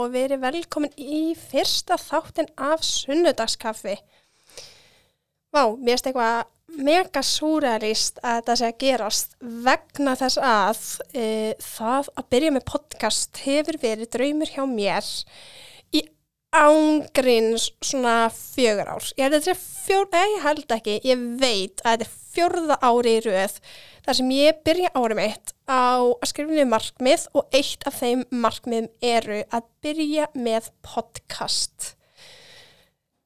og verið velkomin í fyrsta þáttin af sunnudagskaffi. Vá, mér finnst eitthvað mega súralist að þetta sé að gerast vegna þess að e, það að byrja með podcast hefur verið draumur hjá mér í ángríns svona fjögur ár. Ég held fjór, ég held ekki, ég veit að þetta er fjórða ári í rauð þar sem ég byrja árið mitt á að skrifa niður markmið og eitt af þeim markmiðum eru að byrja með podcast.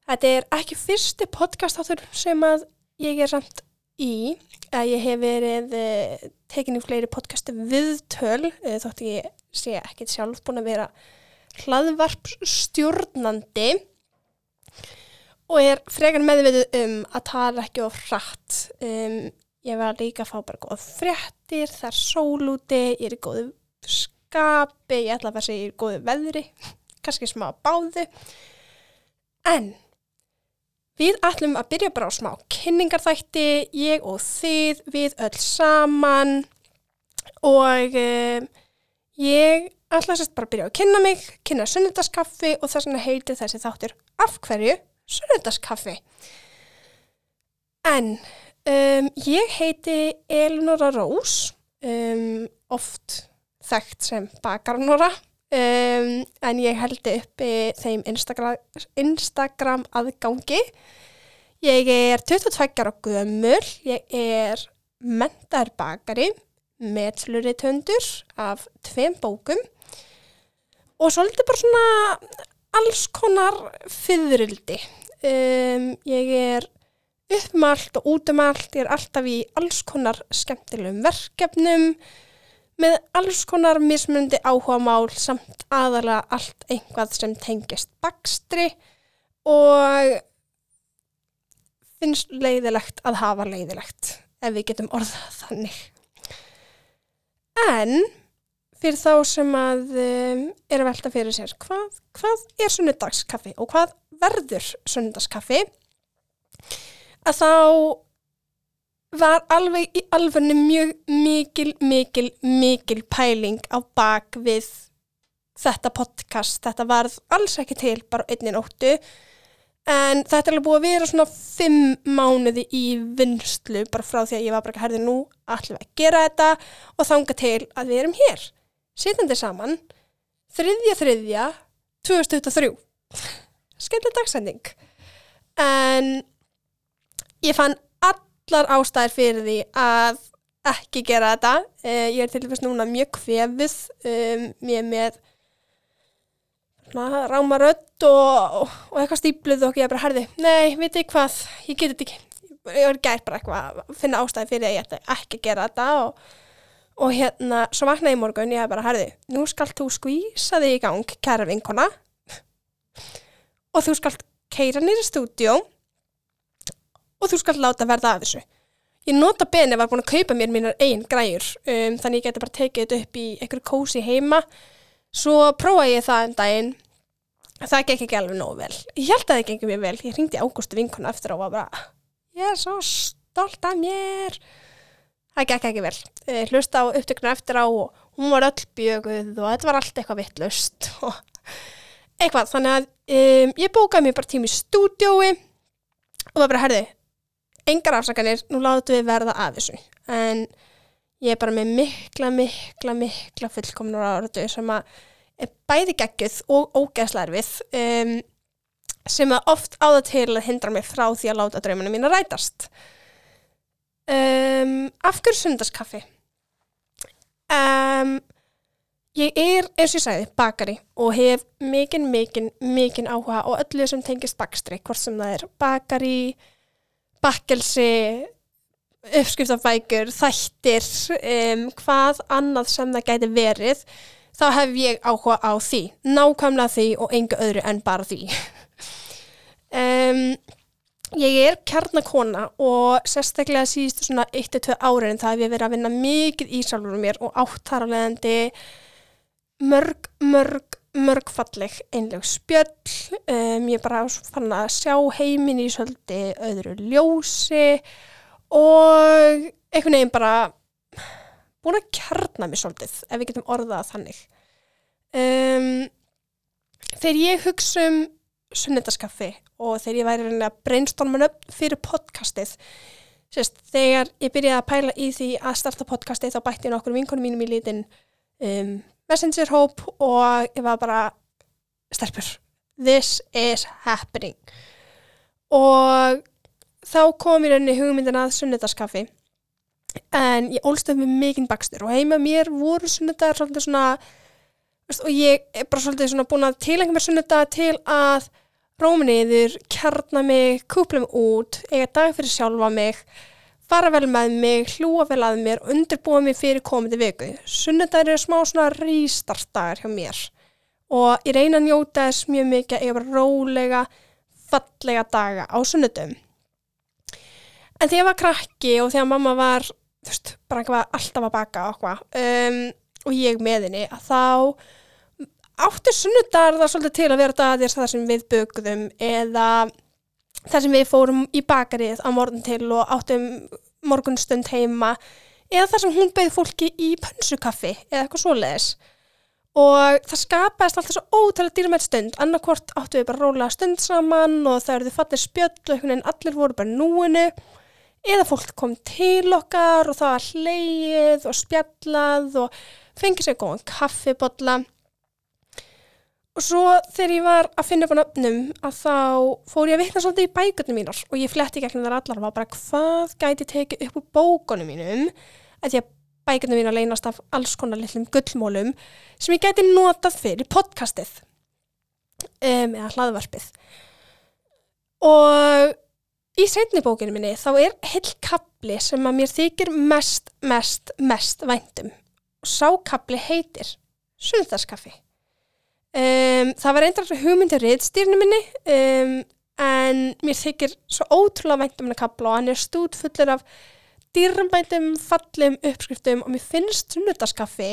Þetta er ekki fyrsti podcast áttur sem að ég er samt í, að ég hef verið uh, tekin í fleiri podcastu viðtöl, uh, þótt ég sé ekkert sjálf búin að vera hlaðvarp stjórnandi og er frekar meðvitið um að tala ekki of hratt. Um, ég var líka að fá bara góða fréttir, það er sól úti, ég er í góðu skapi, ég ætla að vera að er í góðu veðri, kannski smá báðu. En við ætlum að byrja bara á smá kynningarþætti, ég og þið, við öll saman og um, ég ætla sérst bara að byrja að kynna mig, kynna sunnundaskaffi og þess vegna heitir þessi þáttur af hverju sunnundaskaffi. En um, ég heiti Elinora Rós, um, oft þekkt sem Bakarnora, um, en ég held uppi þeim Instagram, Instagram aðgangi. Ég er 22 ára gömul, ég er mentar bakari, meðsluritundur af tveim bókum og svolítið bara svona alls konar fyririldi. Um, ég er uppmalt og útumalt, ég er alltaf í alls konar skemmtilegum verkefnum með alls konar mismundi áhuga mál samt aðalega allt einhvað sem tengist bakstri og finnst leiðilegt að hafa leiðilegt ef við getum orðað þannig. En fyrir þá sem að um, er að velta fyrir sér, hvað, hvað er sunnudagskaffi og hvað verður sunnudagskaffi? Að þá var alveg í alvegni mjög mikil, mikil, mikil pæling á bak við þetta podcast. Þetta varð alls ekki til bara einni nóttu. En þetta er alveg búið að vera svona fimm mánuði í vinstlu bara frá því að ég var bara ekki herði nú allir að gera þetta og þanga til að við erum hér sitandi saman þriðja þriðja 2023 skemmtileg dagsending. En ég fann allar ástæðir fyrir því að ekki gera þetta. Uh, ég er til dæmis núna mjög kvefið um, mér með rámarödd og, og eitthvað stípluð og ég er bara herði, nei, veit ég hvað? Ég get þetta ekki. Ég var gæt bara eitthvað að finna ástæði fyrir að ég ætti ekki að gera þetta og, og hérna, svo vaknaði í morgun ég er bara herði, nú skalt þú skvísa þig í gang, kæra vinkona. Og þú skalt keira nýra stúdjó og þú skalt láta verða af þessu. Ég nota beni var búin að kaupa mér mínar einn græur um, þannig ég geti bara tekið þetta upp í einhverju kósi heima. Svo prófaði ég það en daginn. Það gekk ekki alveg nógu vel. Ég held að það gengið mér vel, ég ringdi ágústu vinkona eftir og var bara ég er svo stolt af mér. Það gekk ekki vel. Ég hlusta á upptöknu eftir á og hún var öll bjöguð og þetta var allt eitthvað vittlust og eitthvað, þannig að um, ég bókaði mér bara tím í stúdiói og það bara herði engar afsakanir, nú látu við verða að þessu. En ég er bara með mikla, mikla, mikla fullkomnur áratu sem að bæði geggjuð og ógeðslarfið um, sem að oft áða til að hindra mig frá því að láta draumana mín að rætast. Um, af hverju sundarskaffi um, ég er eins og ég sagði bakari og hef mikinn, mikinn, mikinn áhuga og öllu sem tengist bakstri hvort sem það er bakari bakkelsi uppskriftafækur, þættir um, hvað annað sem það gæti verið þá hef ég áhuga á því. Nákvæmlega því og enga öðru en bara því. Um, ég er kjarnakona og sérstaklega síðustu svona 1-2 árin það hef ég verið að vinna mikið í sjálfur mér og áttaraleðandi mörg, mörg mörg falleg einleg spjöll um, ég bara fann að sjá heimin í svolítið öðru ljósi og einhvern veginn bara búin að kjarna mér svolítið ef við getum orðað þannig. Um, þegar ég hugsa um sunnendaskaffi og þegar ég væri reynilega brainstorman upp fyrir podcastið Sérst, þegar ég byrjaði að pæla í því að starta podcastið þá bætti ég nokkur vinkonum mínum í lítinn um, messenger hóp og ég var bara stelpur, this is happening. Og þá kom ég rauninni hugmyndin að sunnendaskaffi en ég ólstöð með mikinn bakstur og heima mér voru sunnendar svolítið svona og ég er bara svolítið svona búin að tilengja mér sunnenda til að róminiður, kjarna mig, kúpla mig út, eiga dag fyrir sjálfa mig, fara vel með mig, hlúa vel að mér, undirbúa mig fyrir komandi viku. Sunnendar eru smá svona rístartagar hjá mér og ég reyna að njóta þess mjög mikið að eiga bara rólega, fallega daga á sunnendum. En þegar ég var krakki og þegar mamma var, þú veist, bara alltaf að baka okkur um, og ég með henni, að þá áttu sunnudagar það svolítið til að vera dagar þar sem við bögðum eða þar sem við fórum í bakarið á morgun til og áttum morgunstund heima eða þar sem hún beði fólki í pönsukaffi eða eitthvað svoleiðis. Og það skapaðist alltaf svo ótrúlega dýrmætt stund. Annarkvort áttu við bara rólega stund saman og það eruðu fattir spjöll og allir voru bara núinu. Eða fólk kom til okkar og það var hleið og spjallað og fengið sér góðan kaffibotla Og svo þegar ég var að finna upp á nöfnum að þá fór ég að vitna svolítið í bækurnum mínar og ég fletti gegnum þar allar og var bara hvað gæti tekið upp úr bókunum mínum að ég bækurnum mínar leynast af alls konar litlum gullmólum sem ég gæti notað fyrir podcastið um, eða hlaðvarpið. Og í setni bókinu minni þá er heil kapli sem að mér þykir mest, mest, mest væntum og sá kapli heitir Sunnþarskaffi. Um, það var einnig hugmyndir reyðstýrnum minni um, en mér þykir svo ótrúlega vænt um henni kapla og hann er stút fullur af dýrmætum, fallum uppskriftum og mér finnst sunnudagskaffi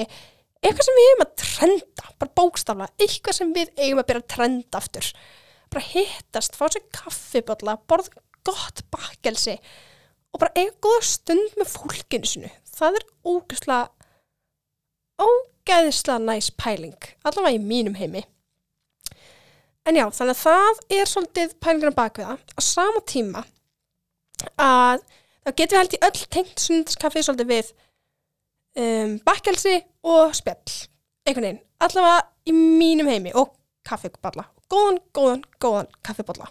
eitthvað sem við eigum að trenda, bara bókstafla, eitthvað sem við eigum að byrja að trenda aftur. Bara hittast, fá sér kaffibotla, borða gott bakkelsi og bara eiga góða stund með fólkinu sinu. Það er ógæslega, ógæslega ógeðislega næst pæling, allavega í mínum heimi. En já, þannig að það er svolítið pælingina bakviða á sama tíma að þá getum við held í öll tengt sundarskaffi svolítið við um, bakkelsi og spjall, einhvern veginn, allavega í mínum heimi og kaffiballa, góðan, góðan, góðan kaffiballa.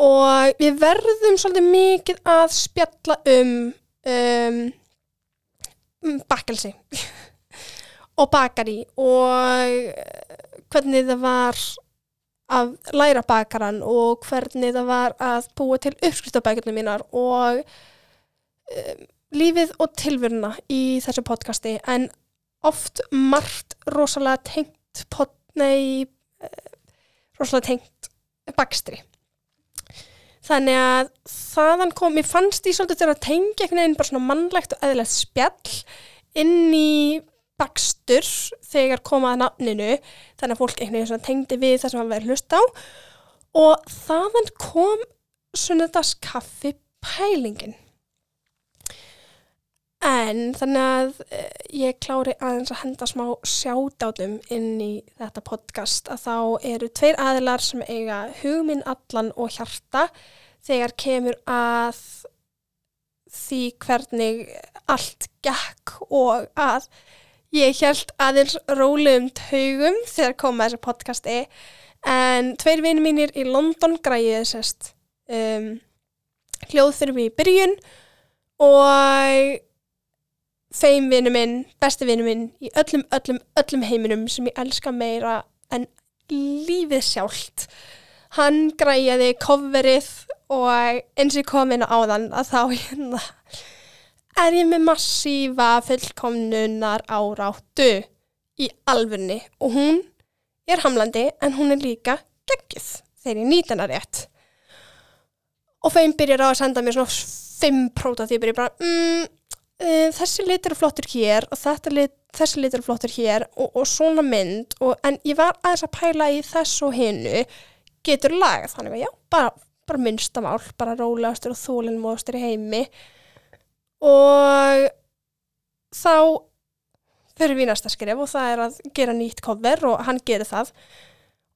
Og við verðum svolítið mikið að spjalla um, um, um bakkelsi og bakari og hvernig það var að læra bakaran og hvernig það var að búa til uppskriftabækjunum mínar og um, lífið og tilvöruna í þessu podcasti. En oft margt rosalega tengt pot, nei, uh, rosalega tengt bakstri. Þannig að þaðan kom, ég fannst í svolítið til að tengja einhvern veginn bara svona mannlegt og eðlert spjall inn í bakstur þegar komaði nafninu þannig að fólk einhvern veginn tengdi við það sem hann verið hlust á. Og þaðan kom sunnudagskaffi pælingin en þannig að eh, ég klári aðeins að henda smá sjádátum inn í þetta podcast að þá eru tveir aðilar sem eiga hugminn allan og hjarta þegar kemur að því hvernig allt gekk og að Ég held aðeins rólegum taugum þegar koma þessi podcasti en tveir vinið mínir í London græðið sérst um, hljóð mig í byrjun og þeim vinið minn, besti vinið minn í öllum, öllum, öllum heiminum sem ég elska meira en lífið sjálft. Hann græðiði coverið og eins og ég kom inn á áðan að þá hérna er ég með massífa fullkomnunar áráttu? Í alfunni og hún er hamlandi en hún er líka geggið þegar ég nýt hennar rétt. Og þeim byrjar á að senda mér svona fimm prótatípur, ég bara, mm, uh, þessi litur er flottur hér og lit, þessi litur er flottur hér og, og svona mynd, og, en ég var aðeins að pæla í þess og hinnu getur lagað, þannig að já, bara, bara minnstamál, bara rólegastur og þólinnmóðstur í heimi og þá fyrir við næsta skrif og það er að gera nýtt cover og hann gerir það.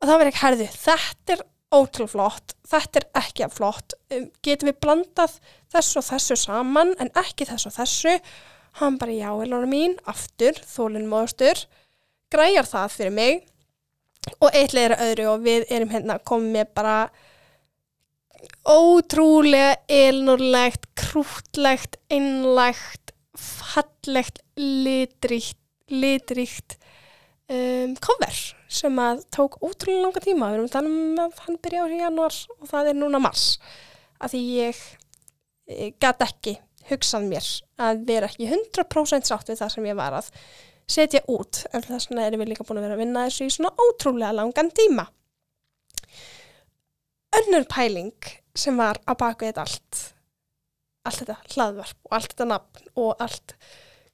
Og það verður ekki herðu, þetta er ótrúlega flott, þetta er ekki að flott, um, getum við blandað þessu og þessu saman en ekki þessu og þessu? Hann bara já, Elóna mín, aftur, þólinn móðustur græjar það fyrir mig. Og eitthvað er öðru og við erum hérna komið með bara ótrúlega elnurlegt, krútlegt, einlegt, fallegt, litríkt, litríkt um, cover sem að tók ótrúlega langa tíma. Við erum þannig um að hann byrja á januar og það er núna mars. Af því ég, ég gæti ekki hugsað mér að vera ekki 100% sátt við það sem ég var að setja út. En þess vegna erum við líka búin að vera að vinna þessu í svona ótrúlega langan tíma önnur pæling sem var á baku þetta allt. Allt þetta hlaðvarp og allt þetta nafn og allt.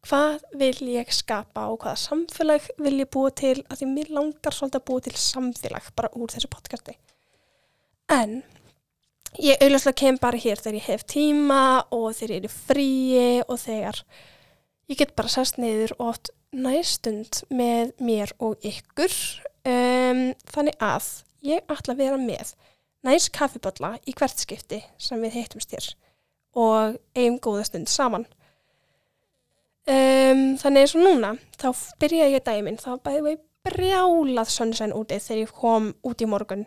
Hvað vil ég skapa og hvaða samfélag vil ég búa til? Að því mér langar svolítið að búa til samfélag bara úr þessu podcasti. En ég auðvitað kem bara hér þegar ég hef tíma og þegar ég er fríi og þegar ég get bara sérst neyður og oft næstund með mér og ykkur. Um, þannig að ég ætla að vera með næst kaffibotla í hvert skipti sem við heitumst hér og eigum góða stund saman. Um, þannig eins og núna, þá byrjaði ég dæmin, þá bæði við brjálað sunnsæn úti þegar ég kom út í morgun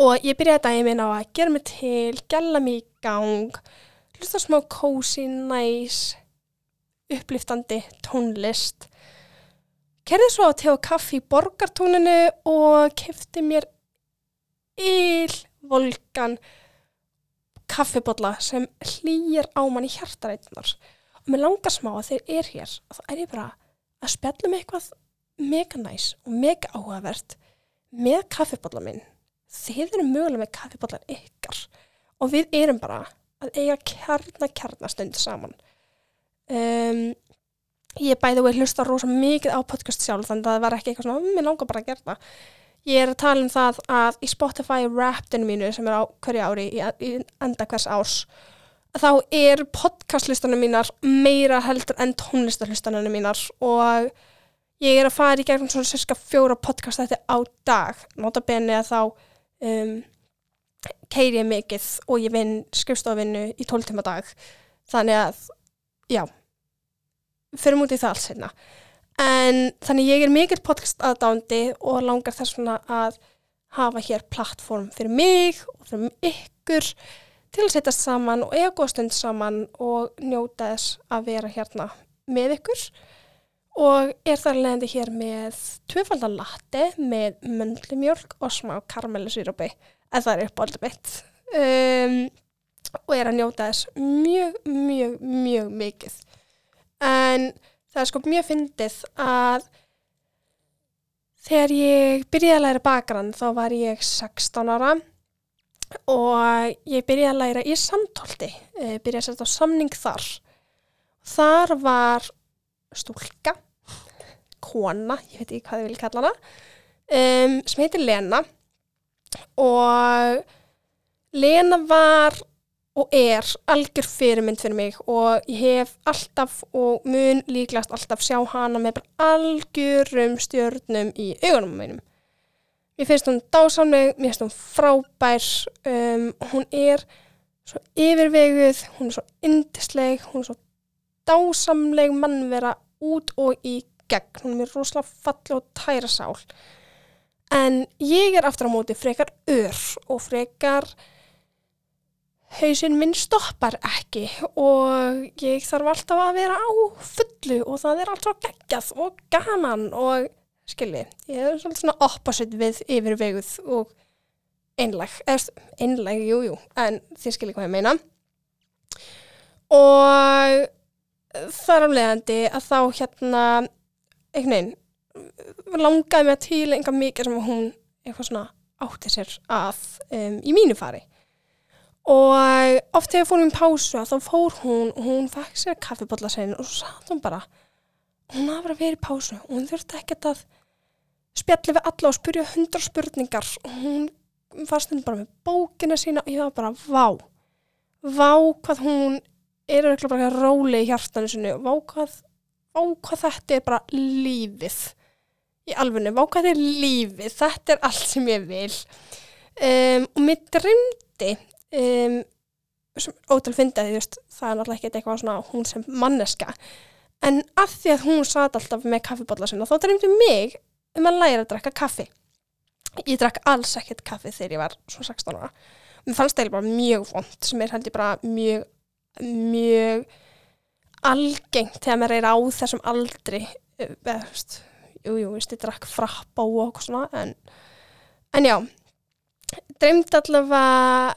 og ég byrjaði dæmin á að gera mig til, gæla mig í gang, hlusta smá kósi, næs, uppliftandi tónlist. Kerði svo að tega kaffi í borgartóninu og kefti mér ylvolgan kaffibotla sem hlýjar á mann í hjartarætunar og mér langar smá að þeir er hér og þá er ég bara að spjalla með eitthvað mega næs og mega áhugavert með kaffibotla minn. Þið eru mögulega með kaffibotlar ykkar. Og við erum bara að eiga kjarna kjarnastund saman. Um, ég bæði og ég hlusta rosa mikið á podcast sjálf þannig að það var ekki eitthvað svona, mér langar bara að gera það Ég er að tala um það að í Spotify Wrappedinu mínu sem er á hverju ári í, í enda hvers árs þá er podcastlistanum mínar meira heldur en tónlistarlistanum mínar og ég er að fara í gegnum svona cirka fjóra podcast þetta á dag. Notabene að þá um, keir ég mikið og ég vinn skrifstofinnu í tóltíma dag. Þannig að já fyrir mútið það alls hérna en þannig ég er mikil podcast aðdándi og langar þess svona að hafa hér plattform fyrir mig og fyrir ykkur til að setja saman og eiga góð stund saman og njóta þess að vera hérna með ykkur. Og er þar leðandi hér með tvöfaldalatti með möndlimjölk og smá karmelisýrópi eða það er uppáldum mitt. Um, og er að njóta þess mjög, mjög, mjög mikið. En það er sko mjög fyndið að þegar ég byrjaði að læra bakran þá var ég 16 ára og ég byrjaði að læra í samtólti, eh, byrjaði að setja á samning þar. Þar var stúlka, kona, ég veit ekki hvað ég vil kalla hana, um, sem heitir Lena og Lena var og er algjör fyrirmynd fyrir mig og ég hef alltaf og mun líklast alltaf sjá hana með bara algjörum stjörnum í augunum mínum. Mér finnst hún dásamleg, mér finnst hún frábær, um, hún er svo yfirveguð, hún er svo indisleg, hún er svo dásamleg mannvera út og í gegn, hún er rosalega falli og tæra sál. En ég er aftur á móti frekar ör og frekar hausinn minn stoppar ekki og ég þarf alltaf að vera á fullu og það er alltaf geggjað og gaman og skilji, ég er svona opposite við yfirveguð og einleg, einleg, jújú, en þið skilji hvað ég meina. Og þar aflegandi að þá hérna einhvern veginn langaði mig að tílenga mikið sem hún eitthvað svona átti sér að um, í mínu fari og oft þegar fórum í pásu þá fór hún og hún fekk sér kaffibotla sen og svo satt hún bara. Hún bara verið í pásu og hún þurfti ekkert að spjalli við alla og spyrja hundra spurningar. Og hún fannst henni bara með bókina sína og ég var bara vá vá hvað hún er eitthvað bara róli í hjartanu sinu vá hvað á hvað þetta er bara lífið í alfunni, á hvað þetta er lífið. Þetta er allt sem ég vil. Um, og mér drömdi um, ótal fyndið það er náttúrulega ekki eitthvað svona hún sem manneska. En af því að hún satt alltaf með kaffibotla sinna þá drömdi mig um að læra að drakka kaffi. Ég drakk alls ekkert kaffi þegar ég var svona 16 ára. Mér fannst það bara mjög vond sem er held ég bara mjög mjög algengt þegar maður er á þessum aldri veist, jú, jú, veist, ég drakk frapp á og svona en, en já. Dreymt allavega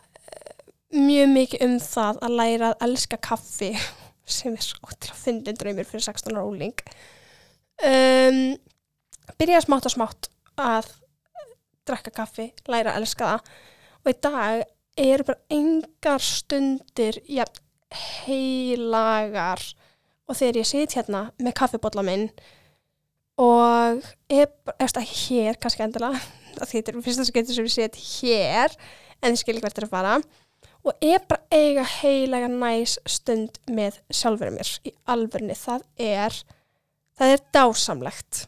mjög mikið um það að læra að elska kaffi sem er svo til að finna draumir fyrir 16 ára óling um, byrja smátt og smátt að drakka kaffi, læra að elska það. Og í dag eru bara engar stundir ja, heilagar. Og þegar ég sit hérna með kaffibotla minn og er bara, hér kannski endilega þetta er fyrsta skeitur sem ég sit hér en þið skilir hvert er að fara og er bara eiga heilaga næs stund með sjálfurinn mér. Í alverðinni, það er það er dásamlegt.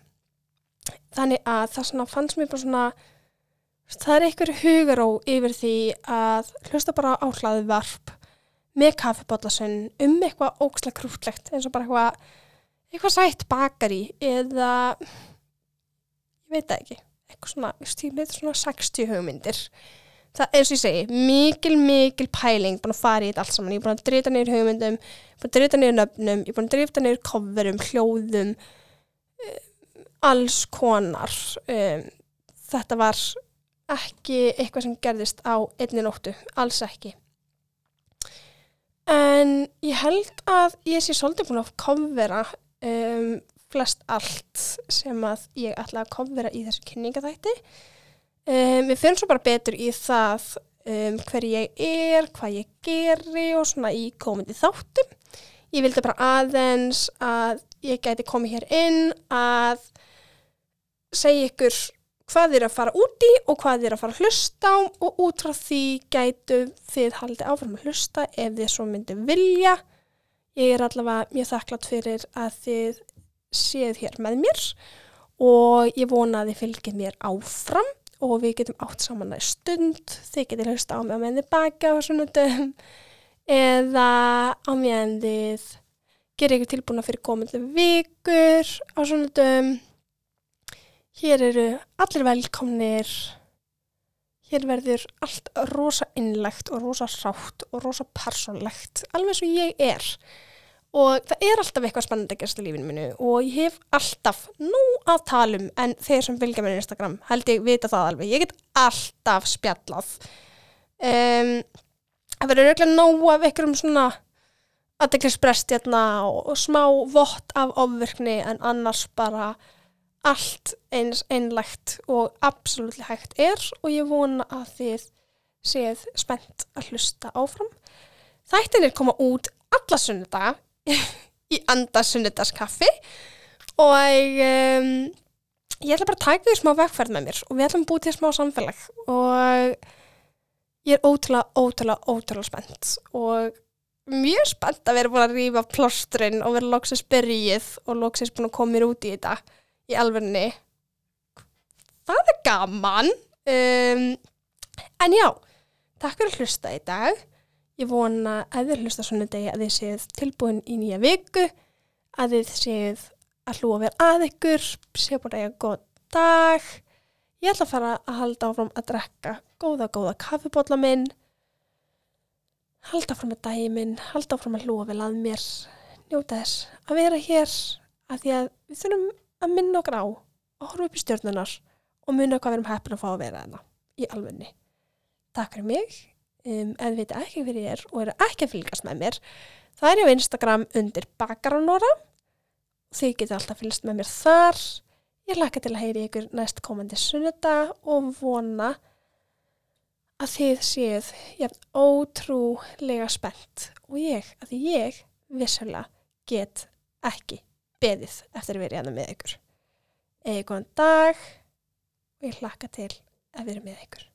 Þannig að það fannst mér bara svona það er einhver hugaró yfir því að hlusta bara á hlaði varp með kaffibotlasun um eitthvað ókslega krútlegt eins og bara eitthvað eitthvað sætt bakari eða ég veit það ekki eitthvað svona, stílið svona 60 hugmyndir það er og ég segi mikil, mikil pæling búin að fara í þetta allt saman, ég er búin að drita neyru hugmyndum búin að drita neyru nöfnum, ég er búin að drita neyru coverum, hljóðum um, alls konar. Um, þetta var ekki eitthvað sem gerðist á einni nóttu, alls ekki. En ég held að ég sé svolítið búin að komvera um, flest allt sem að ég ætla að komvera í þessu kynningathætti um, við finnum svo bara betur í það um, hver ég er, hvað ég geri og svona í komandi þáttum ég vildi bara aðeins að ég gæti komið hér inn að segja ykkur hvað þið er að fara út í og hvað þið er að fara að hlusta á og út frá því gætu þið haldið áfram að hlusta ef þið svo myndið vilja. Ég er allavega mjög þakklátt fyrir að þið séð hér með mér og ég vona að þið fylgið mér áfram og við getum átt saman að stund. Þið getur hlusta á mig á meðan þið baka og svona döm eða á meðan þið gerir ykkur tilbúna fyrir komandi vikur á svona döm Hér eru allir velkomnir, hér verður allt rosa innlegt og rosa sátt og rosa persónlegt, alveg svo ég er. Og það er alltaf eitthvað spennandi að gerast í lífinu minu og ég hef alltaf nú að tala um en þeir sem vilja mér í Instagram held ég vita það alveg. Ég get alltaf spjallað. Um, það verður auðvitað nóg af einhverjum svona aðdeklisbrest hérna og, og smá vott af ofvirkni en annars bara allt eins einlegt og absolutt hægt er og ég vona að þið séð spennt að hlusta áfram. Þættin er koma út alla sunnudaga í anda sunnudaskaffi og um, ég ætla bara að taka því smá vegferð með mér og við ætlum að búið til smá samfélag og ég er ótrúlega, ótrúlega, ótrúlega spennt og mjög spennt að vera búin að rýfa plásturinn og vera loksist byrjið og loksist búin að koma mér út í þetta í alverðinni það er gaman. Um, en já takk fyrir að hlusta í dag ég vona að þið hlusta svona degi að þið séð tilbúin í nýja viku að þið séð að hlúa verð að ykkur séu búin að eiga góð dag. Ég ætla að fara að halda áfram að drekka góða góða kaffibotla minn. Halda áfram að dagi minn halda áfram að hlúa vel að mér. Njóta þess að vera hér að því að við þurfum að minna okkur á að horfa upp í stjórnunar og munna hvað við erum heppin að fá að vera þarna í alvegni. Takk fyrir mig, um, þið veit ekki fyrir ég er og eru ekki að fylgast með mér, það er ég á Instagram undir bakaranóra og þið getur alltaf fylgst með mér þar. Ég laka til að heyri ykkur næst komandi sunnuda og vona að þið séð jafn ótrúlega spennt og ég, að ég vissulega get ekki beðið eftir að vera hérna með ykkur. Eða góðan dag og ég hlakka til að vera með ykkur.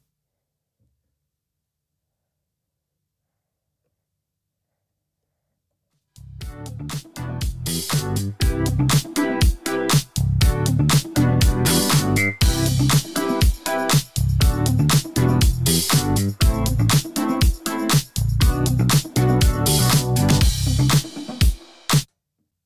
Thank